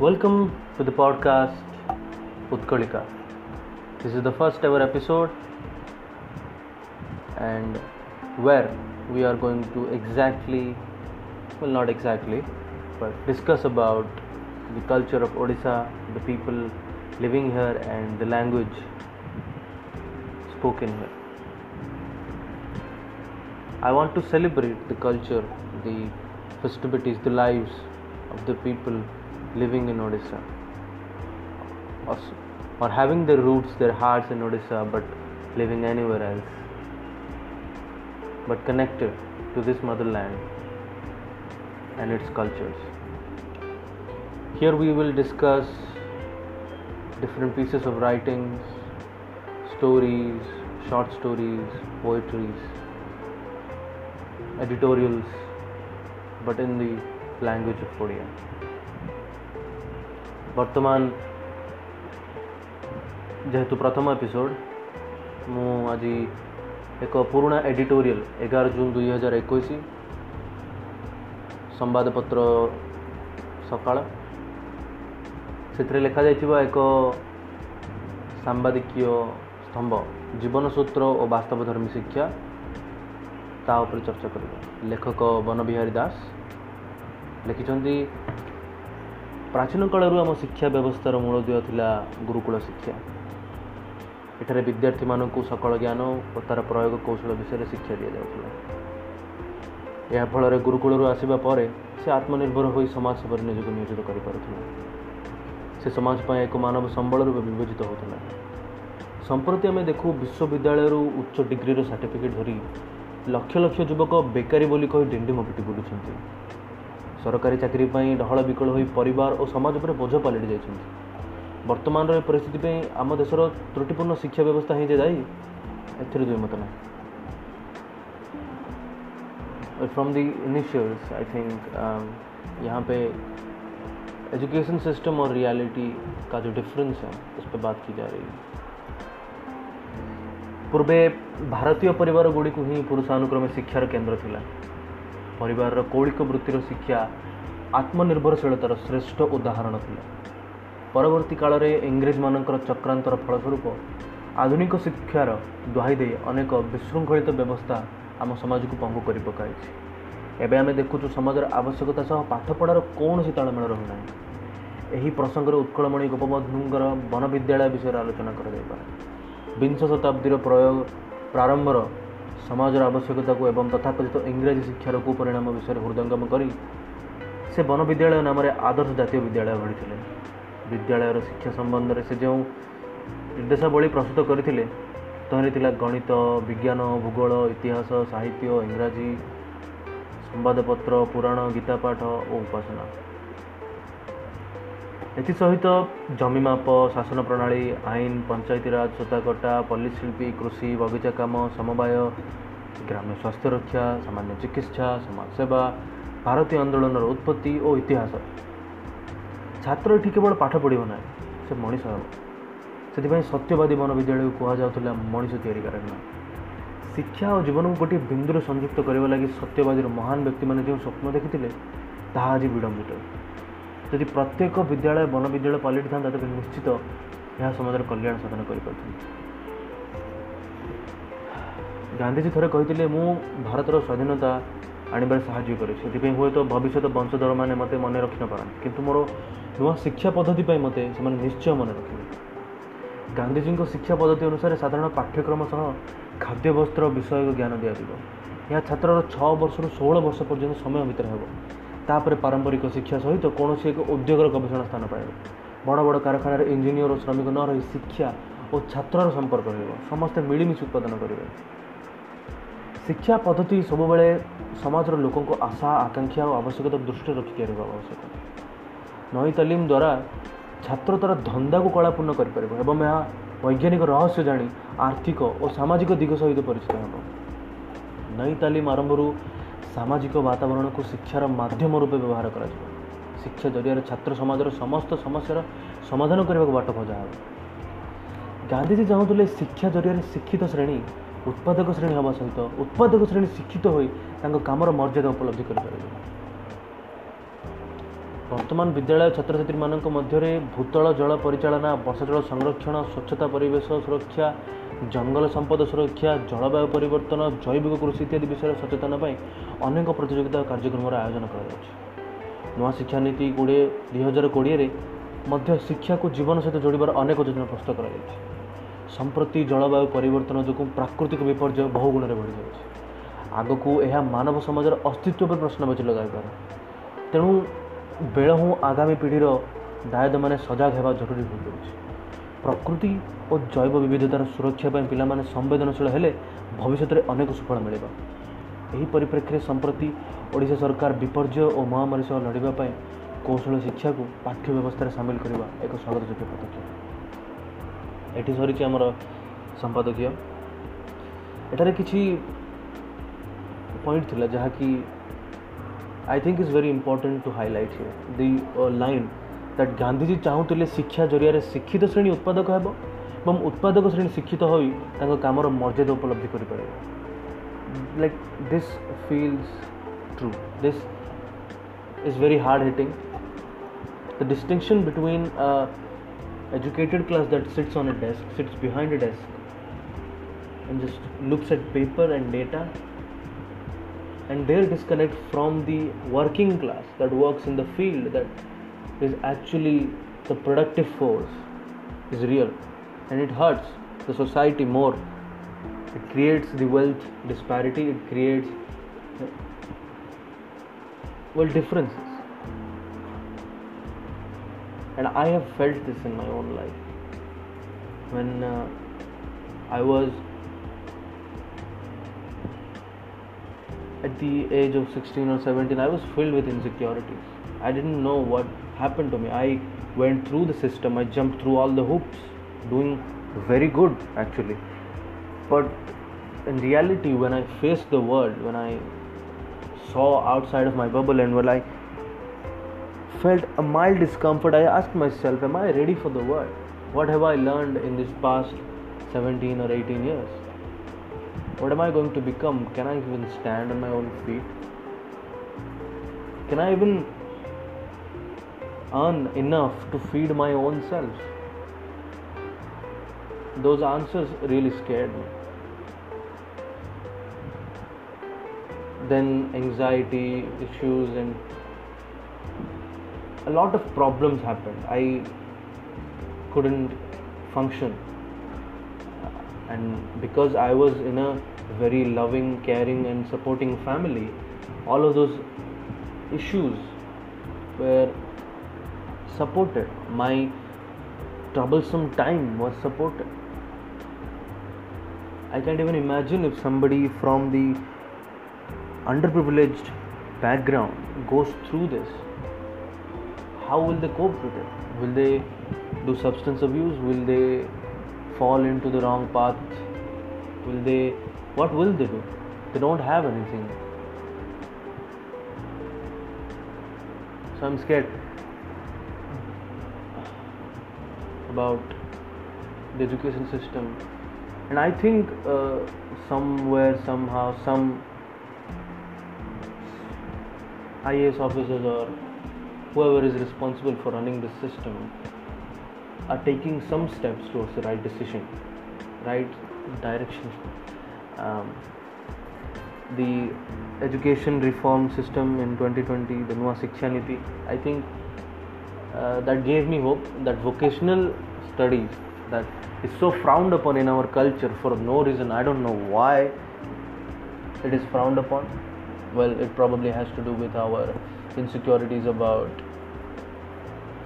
Welcome to the podcast Utkalika. This is the first ever episode, and where we are going to exactly, well, not exactly, but discuss about the culture of Odisha, the people living here, and the language spoken here. I want to celebrate the culture, the festivities, the lives of the people living in Odisha or, having their roots, their hearts in Odisha but living anywhere else but connected to this motherland and its cultures. Here we will discuss different pieces of writings, stories, short stories, poetries, editorials, but in the language of Odia. ବର୍ତ୍ତମାନ ଯେହେତୁ ପ୍ରଥମ episode ମୁଁ ଆଜି ଏକ ପୁରୁଣା editorial ଏଗାର June ଦୁଇହଜାର ଏକୋଇଶ ସମ୍ବାଦପତ୍ର ସକାଳ। ସେଥିରେ ଲେଖାଯାଇଥିବା ଏକ ସାମ୍ବାଦିକୀୟ ସ୍ତମ୍ଭ ଜୀବନସୂତ୍ର ଓ ବାସ୍ତବଧର୍ମୀ ଶିକ୍ଷା ତା ଉପରେ ଚର୍ଚ୍ଚା କରିବା। ଲେଖକ ବନବିହାରୀ ଦାସ ଲେଖିଛନ୍ତି ପ୍ରାଚୀନ କାଳରୁ ଆମ ଶିକ୍ଷା ବ୍ୟବସ୍ଥାର ମୂଳଦୁଆ ଥିଲା ଗୁରୁକୁଳ ଶିକ୍ଷା ଏଠାରେ ବିଦ୍ୟାର୍ଥୀମାନଙ୍କୁ ସକଳ ଜ୍ଞାନ ଓ ତା'ର ପ୍ରୟୋଗ କୌଶଳ ବିଷୟରେ ଶିକ୍ଷା ଦିଆଯାଉଥିଲା। ଏହା ଫଳରେ ଗୁରୁକୁଳରୁ ଆସିବା ପରେ ସେ ଆତ୍ମନିର୍ଭର ହୋଇ ସମାଜ ସେବାରେ ନିଜକୁ ନିୟୋଜିତ କରିପାରୁଥିଲା। ସେ ସମାଜ ପାଇଁ ଏକ ମାନବ ସମ୍ବଳ ରୂପେ ବିବେଚିତ ହେଉଥିଲା। ସମ୍ପ୍ରତି ଆମେ ଦେଖୁ ବିଶ୍ୱବିଦ୍ୟାଳୟରୁ ଉଚ୍ଚ ଡିଗ୍ରୀର ସାର୍ଟିଫିକେଟ୍ ଧରି ଲକ୍ଷ ଲକ୍ଷ ଯୁବକ ବେକାରୀ ବୋଲି କହି ଡିଣ୍ଡିମ ପିଟି ବୁଲୁଛନ୍ତି। ସରକାରୀ ଚାକିରି ପାଇଁ ଡହଳ ବିକଳ ହୋଇ ପରିବାର ଓ ସମାଜ ଉପରେ ବୋଝ ପାଲଟି ଯାଇଛନ୍ତି ବର୍ତ୍ତମାନର ଏ ପରିସ୍ଥିତି ପାଇଁ ଆମ ଦେଶର ତ୍ରୁଟିପୂର୍ଣ୍ଣ ଶିକ୍ଷା ବ୍ୟବସ୍ଥା ହିଁ ଯେ ଦାୟୀ ଏଥିରେ ଦୁଇମତ ନାହିଁ from the initials I think यहाँ पे एजुकेशन सिस्टम और रियलिटी का जो डिफरेंस है उस पर बात की जा रही है ପୂର୍ବେ ଭାରତୀୟ ପରିବାର ଗୁଡ଼ିକୁ ହିଁ ପୁରୁଷାନୁକ୍ରମେ ଶିକ୍ଷାର କେନ୍ଦ୍ର ଥିଲା ପରିବାରର କୌଳିକ ବୃତ୍ତିର ଶିକ୍ଷା ଆତ୍ମନିର୍ଭରଶୀଳତାର ଶ୍ରେଷ୍ଠ ଉଦାହରଣ ଥିଲା। ପରବର୍ତ୍ତୀ କାଳରେ ଇଂରେଜମାନଙ୍କର ଚକ୍ରାନ୍ତର ଫଳସ୍ୱରୂପ ଆଧୁନିକ ଶିକ୍ଷାର ଦ୍ୱାହି ଦେଇ ଅନେକ ବିଶୃଙ୍ଖଳିତ ବ୍ୟବସ୍ଥା ଆମ ସମାଜକୁ ପଙ୍ଗୁ କରି ପକାଇଛି। ଏବେ ଆମେ ଦେଖୁଛୁ ସମାଜର ଆବଶ୍ୟକତା ସହ ପାଠପଢ଼ାର କୌଣସି ତାଳମେଳ ରହୁନାହିଁ। ଏହି ପ୍ରସଙ୍ଗରେ ଉତ୍କଳମଣି ଗୋପବନ୍ଧୁଙ୍କର ବନବିଦ୍ୟାଳୟ ବିଷୟରେ ଆଲୋଚନା କରାଯାଇପାରେ। ବିଂଶ ଶତାବ୍ଦୀର ପ୍ରୟୋଗ ପ୍ରାରମ୍ଭର ସମାଜର ଆବଶ୍ୟକତାକୁ ଏବଂ ତଥାକଥିତ ଇଂରାଜୀ ଶିକ୍ଷାର କୁପରିଣାମ ବିଷୟରେ ହୃଦୟଙ୍ଗମ କରି ସେ ବନବିଦ୍ୟାଳୟ ନାମରେ ଆଦର୍ଶ ଜାତୀୟ ବିଦ୍ୟାଳୟ ଗଢ଼ିଥିଲେ। ବିଦ୍ୟାଳୟର ଶିକ୍ଷା ସମ୍ବନ୍ଧରେ ସେ ଯେଉଁ ନିର୍ଦ୍ଦେଶାବଳୀ ପ୍ରସ୍ତୁତ କରିଥିଲେ ତହିଁରେ ଥିଲା ଗଣିତ ବିଜ୍ଞାନ ଭୂଗୋଳ ଇତିହାସ ସାହିତ୍ୟ ଇଂରାଜୀ ସମ୍ବାଦପତ୍ର ପୁରାଣ ଗୀତାପାଠ ଓ ଉପାସନା। ଏଥିସହିତ ଜମି ମାପ ଶାସନ ପ୍ରଣାଳୀ ଆଇନ ପଞ୍ଚାୟତିରାଜ ସୂତାକଟା ପଲ୍ଲୀଶିଳ୍ପୀ କୃଷି ବଗିଚା କାମ ସମବାୟ ଗ୍ରାମ୍ୟ ସ୍ୱାସ୍ଥ୍ୟ ରକ୍ଷା ସାମାନ୍ୟ ଚିକିତ୍ସା ସମାଜସେବା ଭାରତୀୟ ଆନ୍ଦୋଳନର ଉତ୍ପତ୍ତି ଓ ଇତିହାସ। ଛାତ୍ର ଏଠି କେବଳ ପାଠ ପଢ଼ିବ ନାହିଁ ସେ ମଣିଷ ହେବ। ସେଥିପାଇଁ ସତ୍ୟବାଦୀ ବନବିଦ୍ୟାଳୟକୁ କୁହାଯାଉଥିଲା ମଣିଷ ତିଆରି କାରଖାନା ଶିକ୍ଷା ଓ ଜୀବନକୁ ଗୋଟିଏ ବିନ୍ଦୁରେ ସଂଯୁକ୍ତ କରିବା ଲାଗି ସତ୍ୟବାଦୀର ମହାନ ବ୍ୟକ୍ତିମାନେ ଯେଉଁ ସ୍ୱପ୍ନ ଦେଖିଥିଲେ ତାହା ଆଜି ବିଡ଼ମ୍ବିତ। ଯଦି ପ୍ରତ୍ୟେକ ବିଦ୍ୟାଳୟ ବନବିଦ୍ୟାଳୟ ପାଲଟିଥାନ୍ତା ତେବେ ନିଶ୍ଚିତ ଏହା ସମାଜର କଲ୍ୟାଣ ସାଧନ କରିପାରିଥାନ୍ତା। ଗାନ୍ଧିଜୀ ଥରେ କହିଥିଲେ ମୁଁ ଭାରତର ସ୍ୱାଧୀନତା ଆଣିବାରେ ସାହାଯ୍ୟ କରିଛି ସେଥିପାଇଁ ହୁଏତ ଭବିଷ୍ୟତ ବଂଶଧରମାନେ ମୋତେ ମନେ ରଖିନପାରନ୍ତି। କିନ୍ତୁ ମୋର ନୂଆ ଶିକ୍ଷା ପଦ୍ଧତି ପାଇଁ ମୋତେ ସେମାନେ ନିଶ୍ଚୟ ମନେ ରଖିବେ। ଗାନ୍ଧିଜୀଙ୍କ ଶିକ୍ଷା ପଦ୍ଧତି ଅନୁସାରେ ସାଧାରଣ ପାଠ୍ୟକ୍ରମ ସହ ଖାଦ୍ୟ ବସ୍ତ୍ର ବିଷୟକ ଜ୍ଞାନ ଦିଆଯିବ। ଏହା ଛାତ୍ରର ଛଅ ବର୍ଷରୁ ଷୋହଳ ବର୍ଷ ପର୍ଯ୍ୟନ୍ତ ସମୟ ଭିତରେ ହେବ। ତାପରେ ପାରମ୍ପରିକ ଶିକ୍ଷା ସହିତ କୌଣସି ଏକ ଉଦ୍ୟୋଗର ଗବେଷଣା ସ୍ଥାନ ପାଇବ। ବଡ଼ ବଡ଼ କାରଖାନାରେ ଇଞ୍ଜିନିୟର ଓ ଶ୍ରମିକ ନ ରହି ଶିକ୍ଷା ଓ ଛାତ୍ରର ସମ୍ପର୍କ ରହିବ ସମସ୍ତେ ମିଳିମିଶି ଉତ୍ପାଦନ କରିବେ। ଶିକ୍ଷା ପଦ୍ଧତି ସବୁବେଳେ ସମାଜର ଲୋକଙ୍କ ଆଶା ଆକାଂକ୍ଷା ଓ ଆବଶ୍ୟକତା ଦୃଷ୍ଟିରେ ରଖି ତିଆରି ହେବା ଆବଶ୍ୟକ। ନଈ ତାଲିମ ଦ୍ୱାରା ଛାତ୍ର ତା'ର ଧନ୍ଦାକୁ କଳାପୂର୍ଣ୍ଣ କରିପାରିବ ଏବଂ ଏହା ବୈଜ୍ଞାନିକ ରହସ୍ୟ ଜାଣି ଆର୍ଥିକ ଓ ସାମାଜିକ ଦିଗ ସହିତ ପରିଚିତ ହେବ। ନଈ ତାଲିମ ଆରମ୍ଭରୁ ସାମାଜିକ ବାତାବରଣକୁ ଶିକ୍ଷାର ମାଧ୍ୟମ ରୂପେ ବ୍ୟବହାର କରାଯିବ। ଶିକ୍ଷା ଜରିଆରେ ଛାତ୍ର ସମାଜର ସମସ୍ତ ସମସ୍ୟାର ସମାଧାନ କରିବାକୁ ବାଟ ଖୋଜା ହେବ ଗାନ୍ଧିଜୀ ଚାହୁଁଥିଲେ ଶିକ୍ଷା ଜରିଆରେ ଶିକ୍ଷିତ ଶ୍ରେଣୀ ଉତ୍ପାଦକ ଶ୍ରେଣୀ ହେବା ସହିତ ଉତ୍ପାଦକ ଶ୍ରେଣୀ ଶିକ୍ଷିତ ହୋଇ ତାଙ୍କ କାମର ମର୍ଯ୍ୟାଦା ଉପଲବ୍ଧି କରିପାରିବେ। ବର୍ତ୍ତମାନ ବିଦ୍ୟାଳୟ ଛାତ୍ରଛାତ୍ରୀମାନଙ୍କ ମଧ୍ୟରେ ଭୂତଳ ଜଳ ପରିଚାଳନା ବର୍ଷା ଜଳ ସଂରକ୍ଷଣ ସ୍ୱଚ୍ଛତା ପରିବେଶ ସୁରକ୍ଷା ଜଙ୍ଗଲ ସମ୍ପଦ ସୁରକ୍ଷା ଜଳବାୟୁ ପରିବର୍ତ୍ତନ ଜୈବିକ କୃଷି ଇତ୍ୟାଦି ବିଷୟରେ ସଚେତନ ପାଇଁ ଅନେକ ପ୍ରତିଯୋଗିତା କାର୍ଯ୍ୟକ୍ରମର ଆୟୋଜନ କରାଯାଉଛି। ନୂଆ ଶିକ୍ଷାନୀତି କୋଡ଼ିଏ ଦୁଇ ହଜାର କୋଡ଼ିଏରେ ମଧ୍ୟ ଶିକ୍ଷାକୁ ଜୀବନ ସହିତ ଯୋଡ଼ିବାର ଅନେକ ଯୋଜନା ପ୍ରସ୍ତୁତ କରାଯାଇଛି। ସମ୍ପ୍ରତି ଜଳବାୟୁ ପରିବର୍ତ୍ତନ ଯୋଗୁଁ ପ୍ରାକୃତିକ ବିପର୍ଯ୍ୟୟ ବହୁ ଗୁଣରେ ବଢ଼ିଯାଉଛି। ଆଗକୁ ଏହା ମାନବ ସମାଜର ଅସ୍ତିତ୍ୱ ଉପରେ ପ୍ରଶ୍ନବାଚୀ ଲଗାଇପାରେ ତେଣୁ ବେଳ ହିଁ ଆଗାମୀ ପିଢ଼ିର ଦାୟଦମାନେ ସଜାଗ ହେବା ଜରୁରୀ ହୋଇଯାଉଛି ପ୍ରକୃତି ଓ ଜୈବ ବିବିଧତାର ସୁରକ୍ଷା ପାଇଁ ପିଲାମାନେ ସମ୍ବେଦନଶୀଳ ହେଲେ ଭବିଷ୍ୟତରେ ଅନେକ ସୁଫଳ ମିଳିବ। ଏହି ପରିପ୍ରେକ୍ଷୀରେ ସମ୍ପ୍ରତି ଓଡ଼ିଶା ସରକାର ବିପର୍ଯ୍ୟୟ ଓ ମହାମାରୀ ସହ ଲଢ଼ିବା ପାଇଁ କୌଶଳ ଶିକ୍ଷାକୁ ପାଠ୍ୟ ବ୍ୟବସ୍ଥାରେ ସାମିଲ କରିବା ଏକ ସ୍ୱାଗତଯୋଗ୍ୟ ପଦକ୍ଷେପ ଏଠି ସରିଛି ଆମର ସମ୍ପାଦକୀୟ ଏଠାରେ କିଛି ପଏଣ୍ଟ ଥିଲା ଯାହାକି I think is very important to highlight here the line that Gandhiji ଚାହୁଁଥିଲେ ଶିକ୍ଷା ଜରିଆରେ ଶିକ୍ଷିତ ଶ୍ରେଣୀ ଉତ୍ପାଦକ ହେବ ଏବଂ ଉତ୍ପାଦକ ଶ୍ରେଣୀ ଶିକ୍ଷିତ ହୋଇ ତାଙ୍କ କାମର ମର୍ଯ୍ୟାଦା ଉପଲବ୍ଧି କରିପାରିବ like this feels true. This is very hard hitting. The distinction between a educated class that sits on a desk sits behind a desk and just looks at paper and data and their disconnect from the working class that works in the field that is actually the productive force is real. And it hurts the society more it creates the wealth disparity. It creates well differences. And i have felt this in my own life. When uh, i was at the age of 16 or 17 i was filled with insecurities. I didn't know what happened to me. I went through the system. I jumped through all the hoops doing very good actually but in reality when i faced the world when i saw outside of my bubble and when I felt a mild discomfort, I asked myself, Am I ready for the world? What have I learned in this past 17 or 18 years? What am I going to become? Can I even stand on my own feet? Can I even earn enough to feed my own self? Those answers really scared me. Then anxiety issues and a lot of problems happened. I couldn't function. And because i was in a very loving caring and supporting family all of those issues were supported. My troublesome time was supported. I can't even imagine if somebody from the underprivileged background goes through this, how will they cope with it? Will they do substance abuse? Will they fall into the wrong path? Will they, what will they do? They don't have anything. So I'm scared about the education system. And I think uh, somewhere, somehow, some IAS officers or whoever is responsible for running the system are taking some steps towards the right decision, right direction. Um, the education reform system in 2020, the Nua Shiksha Niti, I think uh, that gave me hope that vocational studies that is so frowned upon in our culture for no reason. I don't know why it is frowned upon well it probably has to do with our insecurities about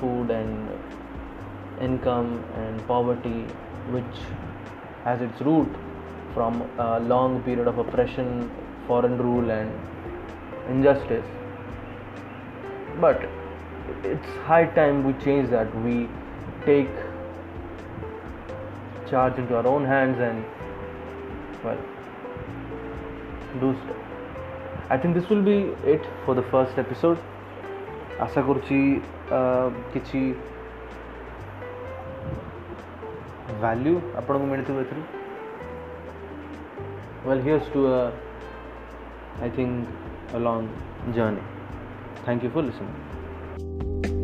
food and income and poverty which has its root from a long period of oppression foreign rule and injustice. But it's high time we change that. We take charge into our own hands and well do stuff I think this will be it for the first episode. ଆଶା କରୁଛି କିଛି value ଆପଣଙ୍କୁ ମିଳିଥିବ ଏଥିରୁ well here's to I think a long journey. Thank you for listening. ଧନ୍ୟବାଦ